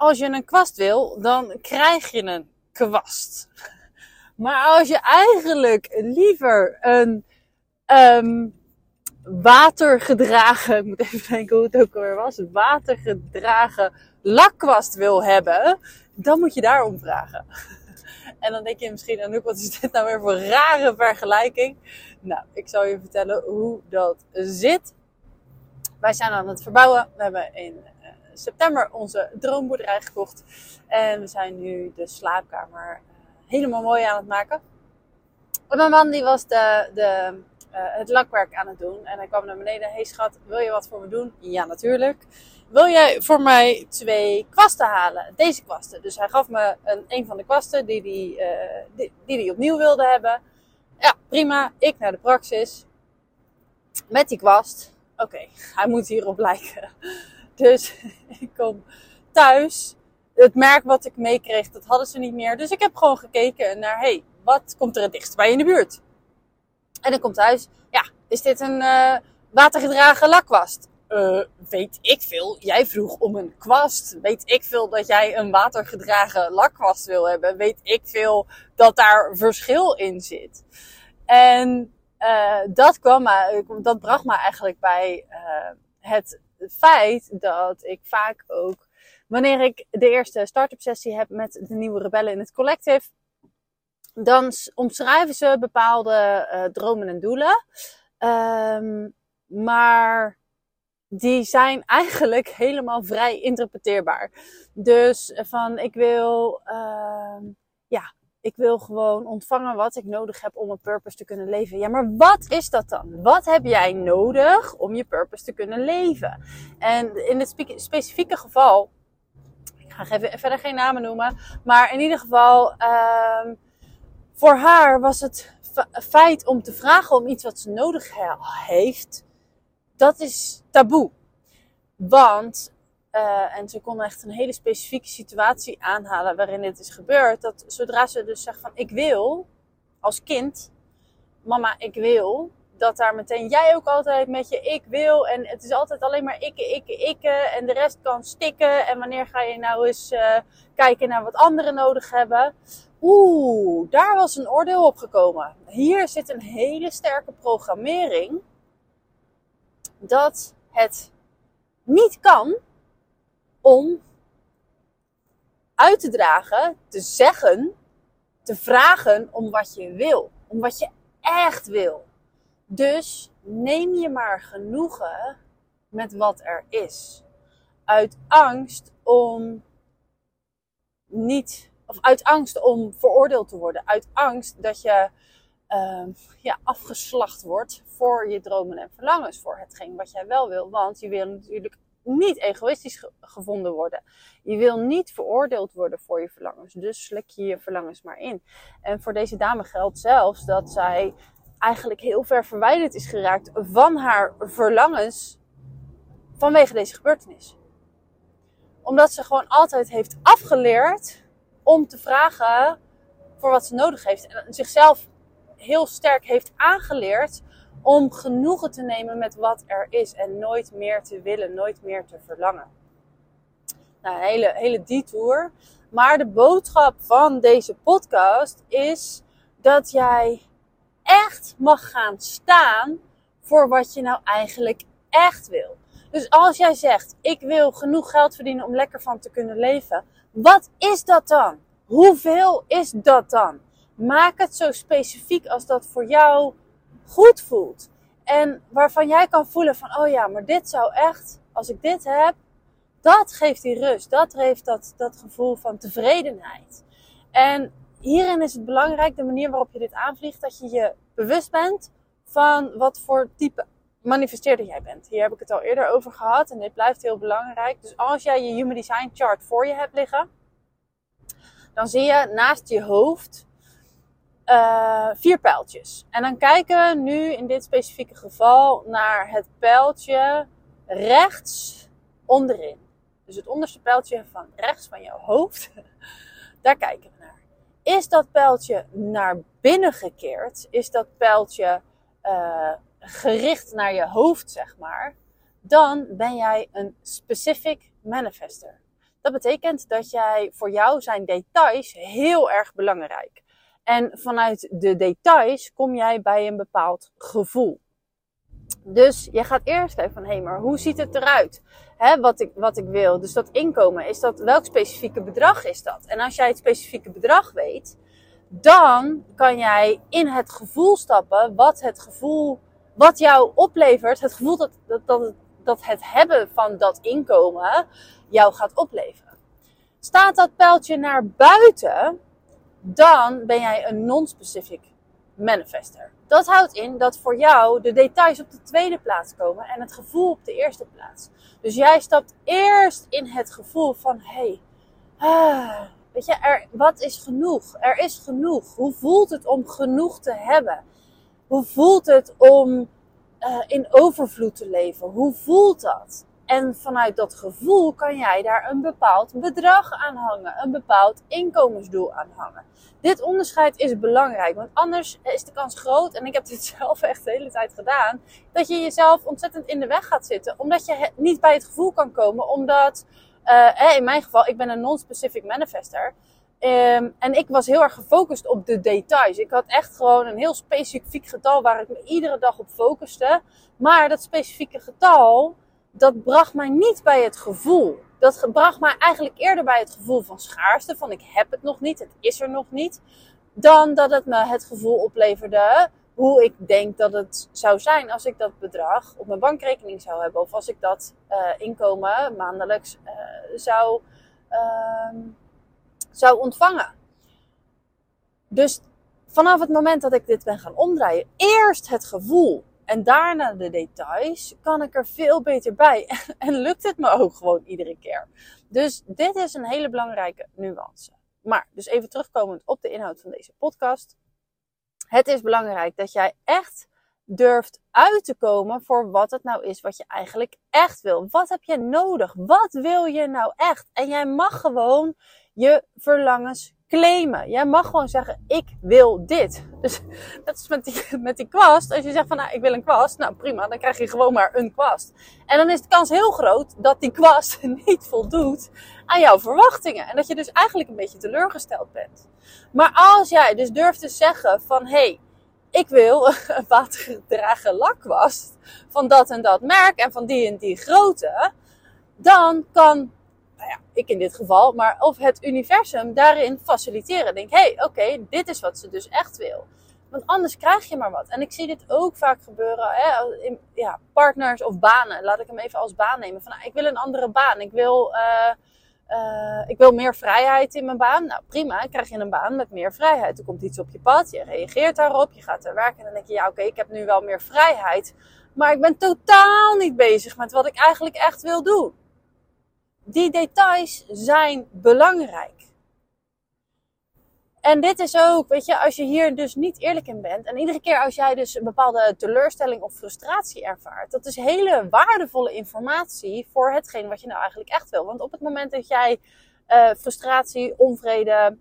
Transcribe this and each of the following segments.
als je een kwast wil, dan krijg je een kwast. Maar als je eigenlijk liever een um, watergedragen, ik moet even denken hoe het ook alweer was, watergedragen lakkwast wil hebben, dan moet je daarom vragen. En dan denk je misschien, Anouk, wat is dit nou weer voor rare vergelijking? Nou, ik zal je vertellen hoe dat zit. Wij zijn aan het verbouwen. We hebben eh, september onze droomboerderij gekocht. En we zijn nu de slaapkamer uh, helemaal mooi aan het maken. En mijn man die was de, de, uh, het lakwerk aan het doen. En hij kwam naar beneden. Hey schat, wil je wat voor me doen? Ja, natuurlijk wil jij voor mij twee kwasten halen? Deze kwasten. Dus hij gaf me een, een van de kwasten die hij die, uh, die, die opnieuw wilde hebben. Ja, prima. Ik naar de praxis. Met die kwast. Oké, hij moet hierop lijken. Dus ik kom thuis. Het merk wat ik meekreeg, dat hadden ze niet meer. Dus ik heb gewoon gekeken naar, hey, wat komt er het dichtst bij in de buurt? En dan komt thuis, ja, is dit een uh, watergedragen lakwast? Uh, weet ik veel. Jij vroeg om een kwast. Weet ik veel dat jij een watergedragen lakkwast wil hebben. Weet ik veel dat daar verschil in zit. En uh, dat, kwam dat bracht me eigenlijk bij uh, het feit dat ik vaak ook, wanneer ik de eerste start-up sessie heb met de nieuwe rebellen in het collective, dan omschrijven ze bepaalde dromen en doelen. Um, maar die zijn eigenlijk helemaal vrij interpreteerbaar. Dus van ik wil, ja, ik wil gewoon ontvangen wat ik nodig heb om een purpose te kunnen leven. Ja, maar wat is dat dan? Wat heb jij nodig om je purpose te kunnen leven? En in het specifieke geval, ik ga even, verder geen namen noemen, maar in ieder geval, uh, voor haar was het feit om te vragen om iets wat ze nodig heeft dat is taboe. Want, uh, en ze kon echt een hele specifieke situatie aanhalen waarin dit is gebeurd. Dat zodra ze dus zegt van ik wil, als kind, mama ik wil. Dat daar meteen jij ook altijd met je ik wil. En het is altijd alleen maar ikke, ikke, ikke. En de rest kan stikken. En wanneer ga je nou eens uh, kijken naar wat anderen nodig hebben. Oeh, daar was een oordeel op gekomen. Hier zit een hele sterke programmering dat het niet kan om uit te dragen, te zeggen, te vragen om wat je wil. Om wat je echt wil. Dus neem je maar genoegen met wat er is. Uit angst om niet, of uit angst om veroordeeld te worden. Uit angst dat je uh, ja, afgeslacht wordt voor je dromen en verlangens, voor hetgeen wat jij wel wil. Want je wil natuurlijk niet egoïstisch gevonden worden. Je wil niet veroordeeld worden voor je verlangens. Dus slik je je verlangens maar in. En voor deze dame geldt zelfs dat zij eigenlijk heel ver verwijderd is geraakt van haar verlangens vanwege deze gebeurtenis. Omdat ze gewoon altijd heeft afgeleerd om te vragen voor wat ze nodig heeft. En zichzelf heel sterk heeft aangeleerd om genoegen te nemen met wat er is en nooit meer te willen, nooit meer te verlangen. Nou, een hele, hele detour. Maar de boodschap van deze podcast is dat jij echt mag gaan staan voor wat je nou eigenlijk echt wil. Dus als jij zegt, ik wil genoeg geld verdienen om lekker van te kunnen leven, wat is dat dan? Hoeveel is dat dan? Maak het zo specifiek als dat voor jou goed voelt. En waarvan jij kan voelen van, oh ja, maar dit zou echt, als ik dit heb, dat geeft die rust. Dat geeft dat, dat gevoel van tevredenheid. En hierin is het belangrijk, de manier waarop je dit aanvliegt, dat je je bewust bent van wat voor type manifesteerder jij bent. Hier heb ik het al eerder over gehad en dit blijft heel belangrijk. Dus als jij je Human Design chart voor je hebt liggen, dan zie je naast je hoofd uh, vier pijltjes. En dan kijken we nu in dit specifieke geval naar het pijltje rechts onderin. Dus het onderste pijltje van rechts van jouw hoofd. Daar kijken we naar. Is dat pijltje naar binnen gekeerd? Is dat pijltje uh, gericht naar je hoofd, zeg maar? Dan ben jij een specific manifester. Dat betekent dat jij voor jou zijn details heel erg belangrijk. En vanuit de details kom jij bij een bepaald gevoel. Dus je gaat eerst kijken van, hé, hey, maar hoe ziet het eruit? Hè, wat, ik, wat ik wil. Dus dat inkomen, is dat, welk specifieke bedrag is dat? En als jij het specifieke bedrag weet, dan kan jij in het gevoel stappen wat het gevoel, wat jou oplevert, het gevoel dat, dat, dat het hebben van dat inkomen jou gaat opleveren. Staat dat pijltje naar buiten, dan ben jij een non-specific manifester. Dat houdt in dat voor jou de details op de tweede plaats komen en het gevoel op de eerste plaats. Dus jij stapt eerst in het gevoel van hey, ah, weet je, er, wat is genoeg? Er is genoeg. Hoe voelt het om genoeg te hebben? Hoe voelt het om uh, in overvloed te leven? Hoe voelt dat? En vanuit dat gevoel kan jij daar een bepaald bedrag aan hangen, een bepaald inkomensdoel aan hangen. Dit onderscheid is belangrijk, want anders is de kans groot, en ik heb dit zelf echt de hele tijd gedaan, dat je jezelf ontzettend in de weg gaat zitten, omdat je niet bij het gevoel kan komen, omdat, uh, in mijn geval, ik ben een non-specific manifester. Um, en ik was heel erg gefocust op de details. Ik had echt gewoon een heel specifiek getal waar ik me iedere dag op focuste. Maar dat specifieke getal, dat bracht mij niet bij het gevoel. Dat bracht mij eigenlijk eerder bij het gevoel van schaarste. Van ik heb het nog niet, het is er nog niet. Dan dat het me het gevoel opleverde hoe ik denk dat het zou zijn als ik dat bedrag op mijn bankrekening zou hebben. Of als ik dat uh, inkomen maandelijks uh, zou, uh, zou ontvangen. Dus vanaf het moment dat ik dit ben gaan omdraaien, eerst het gevoel en daarna de details, kan ik er veel beter bij. En lukt het me ook gewoon iedere keer. Dus dit is een hele belangrijke nuance. Maar, dus even terugkomend op de inhoud van deze podcast. Het is belangrijk dat jij echt durft uit te komen voor wat het nou is wat je eigenlijk echt wil. Wat heb je nodig? Wat wil je nou echt? En jij mag gewoon je verlangens claimen. Jij mag gewoon zeggen, ik wil dit. Dus dat is met die, met die kwast. Als je zegt van, nou, ik wil een kwast. Nou, prima. Dan krijg je gewoon maar een kwast. En dan is de kans heel groot dat die kwast niet voldoet aan jouw verwachtingen. En dat je dus eigenlijk een beetje teleurgesteld bent. Maar als jij dus durft te zeggen van, hé, hey, ik wil een watergedragen lakkwast van dat en dat merk en van die en die grootte. Dan kan nou ja, ik in dit geval, maar of het universum daarin faciliteren. Denk, hé, hey, oké, dit is wat ze dus echt wil. Want anders krijg je maar wat. En ik zie dit ook vaak gebeuren hè, in ja, partners of banen. Laat ik hem even als baan nemen. Van, nou, ik wil een andere baan. Ik wil, uh, uh, ik wil meer vrijheid in mijn baan. Nou prima, krijg je een baan met meer vrijheid. Er komt iets op je pad, je reageert daarop, je gaat er werken. En dan denk je, ja oké, ik heb nu wel meer vrijheid. Maar ik ben totaal niet bezig met wat ik eigenlijk echt wil doen die details zijn belangrijk. En dit is ook, weet je, als je hier dus niet eerlijk in bent. En iedere keer als jij dus een bepaalde teleurstelling of frustratie ervaart. Dat is hele waardevolle informatie voor hetgeen wat je nou eigenlijk echt wil. Want op het moment dat jij uh, frustratie, onvrede,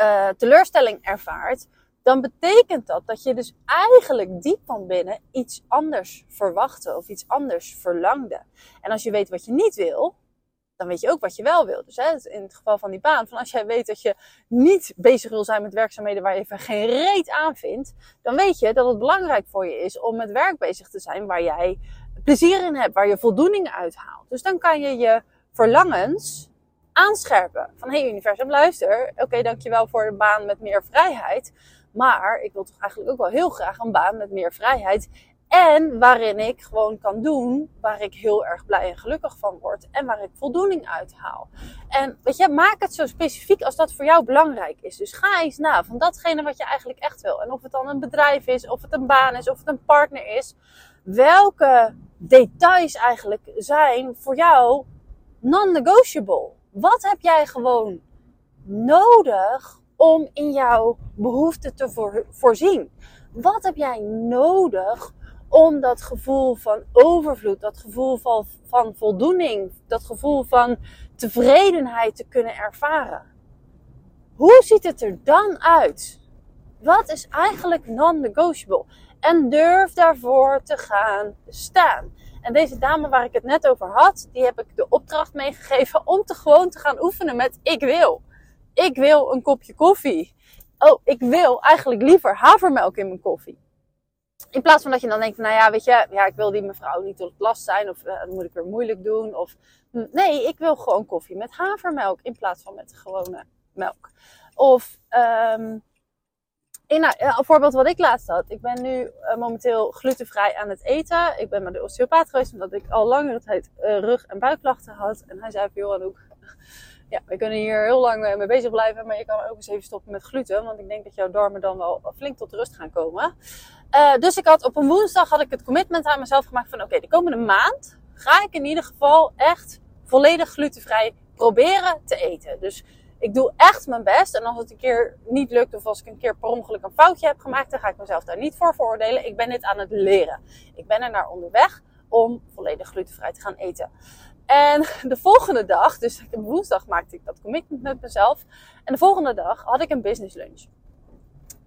uh, teleurstelling ervaart. Dan betekent dat dat je dus eigenlijk diep van binnen iets anders verwachtte of iets anders verlangde. En als je weet wat je niet wil, dan weet je ook wat je wel wil. Dus hè, in het geval van die baan, van als jij weet dat je niet bezig wil zijn met werkzaamheden waar je even geen reet aan vindt, dan weet je dat het belangrijk voor je is om met werk bezig te zijn waar jij plezier in hebt, waar je voldoening uithaalt. Dus dan kan je je verlangens aanscherpen. Van hey universum, luister, oké, okay, dankjewel voor een baan met meer vrijheid. Maar ik wil toch eigenlijk ook wel heel graag een baan met meer vrijheid. En waarin ik gewoon kan doen waar ik heel erg blij en gelukkig van word. En waar ik voldoening uit haal. En weet je, maak het zo specifiek als dat voor jou belangrijk is. Dus ga eens na van datgene wat je eigenlijk echt wil. En of het dan een bedrijf is, of het een baan is, of het een partner is. Welke details eigenlijk zijn voor jou non-negotiable? Wat heb jij gewoon nodig om in jouw behoeften te voorzien? Wat heb jij nodig om dat gevoel van overvloed, dat gevoel van, van voldoening, dat gevoel van tevredenheid te kunnen ervaren. Hoe ziet het er dan uit? Wat is eigenlijk non-negotiable? En durf daarvoor te gaan staan. En deze dame waar ik het net over had, die heb ik de opdracht meegegeven om te gewoon te gaan oefenen met ik wil. Ik wil een kopje koffie. Oh, ik wil eigenlijk liever havermelk in mijn koffie. In plaats van dat je dan denkt, nou ja, weet je, ja, ik wil die mevrouw niet tot last zijn of uh, moet ik weer moeilijk doen. Of nee, ik wil gewoon koffie met havermelk in plaats van met gewone melk. Of um, in, nou, een voorbeeld wat ik laatst had. Ik ben nu uh, momenteel glutenvrij aan het eten. Ik ben bij de osteopaat geweest omdat ik al langere tijd uh, rug- en buikklachten had. En hij zei van, Anouk, ja, we kunnen hier heel lang mee bezig blijven. Maar je kan ook eens even stoppen met gluten. Want ik denk dat jouw darmen dan wel flink tot rust gaan komen. Uh, dus ik had op een woensdag had ik het commitment aan mezelf gemaakt van... Oké, de komende maand ga ik in ieder geval echt volledig glutenvrij proberen te eten. Dus ik doe echt mijn best. En als het een keer niet lukt of als ik een keer per ongeluk een foutje heb gemaakt, dan ga ik mezelf daar niet voor veroordelen. Ik ben dit aan het leren. Ik ben er naar onderweg om volledig glutenvrij te gaan eten. En de volgende dag, dus op woensdag maakte ik dat commitment met mezelf. En de volgende dag had ik een business lunch.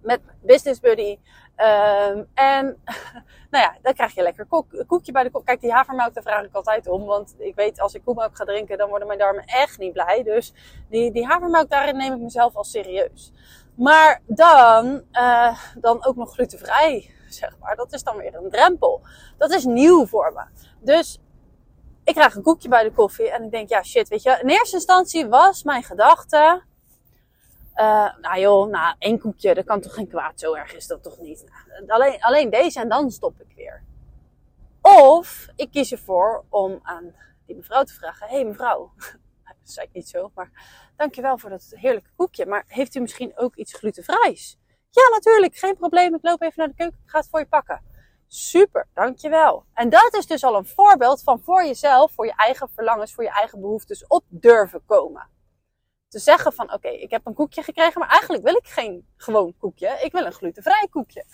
Met business buddy. Um, en nou ja, dan krijg je lekker koek, koekje bij de kop. Kijk, die havermelk, daar vraag ik altijd om. Want ik weet, als ik koemelk ga drinken, dan worden mijn darmen echt niet blij. Dus die, die havermelk, daarin neem ik mezelf al serieus. Maar dan, uh, dan ook nog glutenvrij, zeg maar. Dat is dan weer een drempel. Dat is nieuw voor me. Dus ik krijg een koekje bij de koffie. En ik denk, ja shit, weet je. In eerste instantie was mijn gedachte... Uh, nou joh, nou één koekje, dat kan toch geen kwaad, zo erg is dat toch niet. Nou, alleen, alleen deze en dan stop ik weer. Of ik kies ervoor om aan die mevrouw te vragen: Hé hey, mevrouw, dat zei ik niet zo, maar dankjewel voor dat heerlijke koekje. Maar heeft u misschien ook iets glutenvrijs? Ja, natuurlijk, geen probleem. Ik loop even naar de keuken, ik ga het voor je pakken. Super, dankjewel. En dat is dus al een voorbeeld van voor jezelf, voor je eigen verlangens, voor je eigen behoeftes op durven komen te zeggen van oké, ik heb een koekje gekregen, maar eigenlijk wil ik geen gewoon koekje. Ik wil een glutenvrij koekje.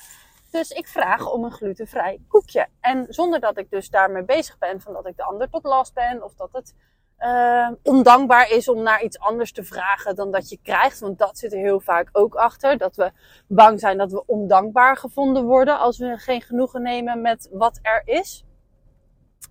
Dus ik vraag om een glutenvrij koekje. En zonder dat ik dus daarmee bezig ben van dat ik de ander tot last ben of dat het uh, ondankbaar is om naar iets anders te vragen dan dat je krijgt. Want dat zit er heel vaak ook achter. Dat we bang zijn dat we ondankbaar gevonden worden als we geen genoegen nemen met wat er is.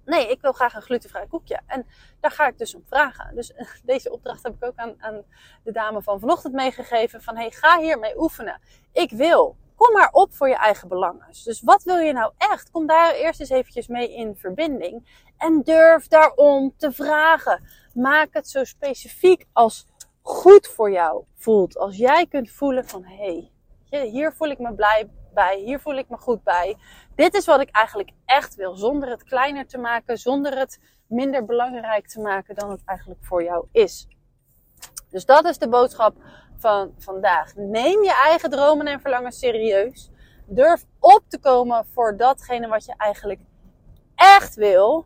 Nee, ik wil graag een glutenvrij koekje. En daar ga ik dus om vragen. Dus deze opdracht heb ik ook aan, aan de dame van vanochtend meegegeven. Van hey, ga hiermee oefenen. Ik wil. Kom maar op voor je eigen belangen. Dus wat wil je nou echt? Kom daar eerst eens eventjes mee in verbinding. En durf daarom te vragen. Maak het zo specifiek als goed voor jou voelt. Als jij kunt voelen van hé, hey, hier voel ik me blij bij. Hier voel ik me goed bij. Dit is wat ik eigenlijk echt wil. Zonder het kleiner te maken. Zonder het minder belangrijk te maken dan het eigenlijk voor jou is. Dus dat is de boodschap van vandaag. Neem je eigen dromen en verlangens serieus. Durf op te komen voor datgene wat je eigenlijk echt wil.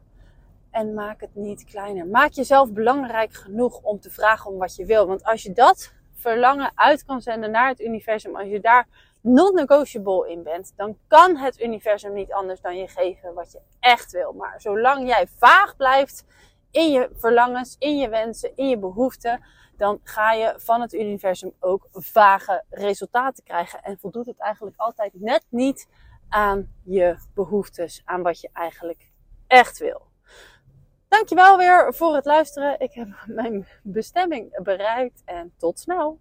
En maak het niet kleiner. Maak jezelf belangrijk genoeg om te vragen om wat je wil. Want als je dat verlangen uit kan zenden naar het universum, als je daar non-negotiable in bent, dan kan het universum niet anders dan je geven wat je echt wil. Maar zolang jij vaag blijft in je verlangens, in je wensen, in je behoeften, dan ga je van het universum ook vage resultaten krijgen. En voldoet het eigenlijk altijd net niet aan je behoeftes, aan wat je eigenlijk echt wil. Dankjewel weer voor het luisteren. Ik heb mijn bestemming bereikt en tot snel.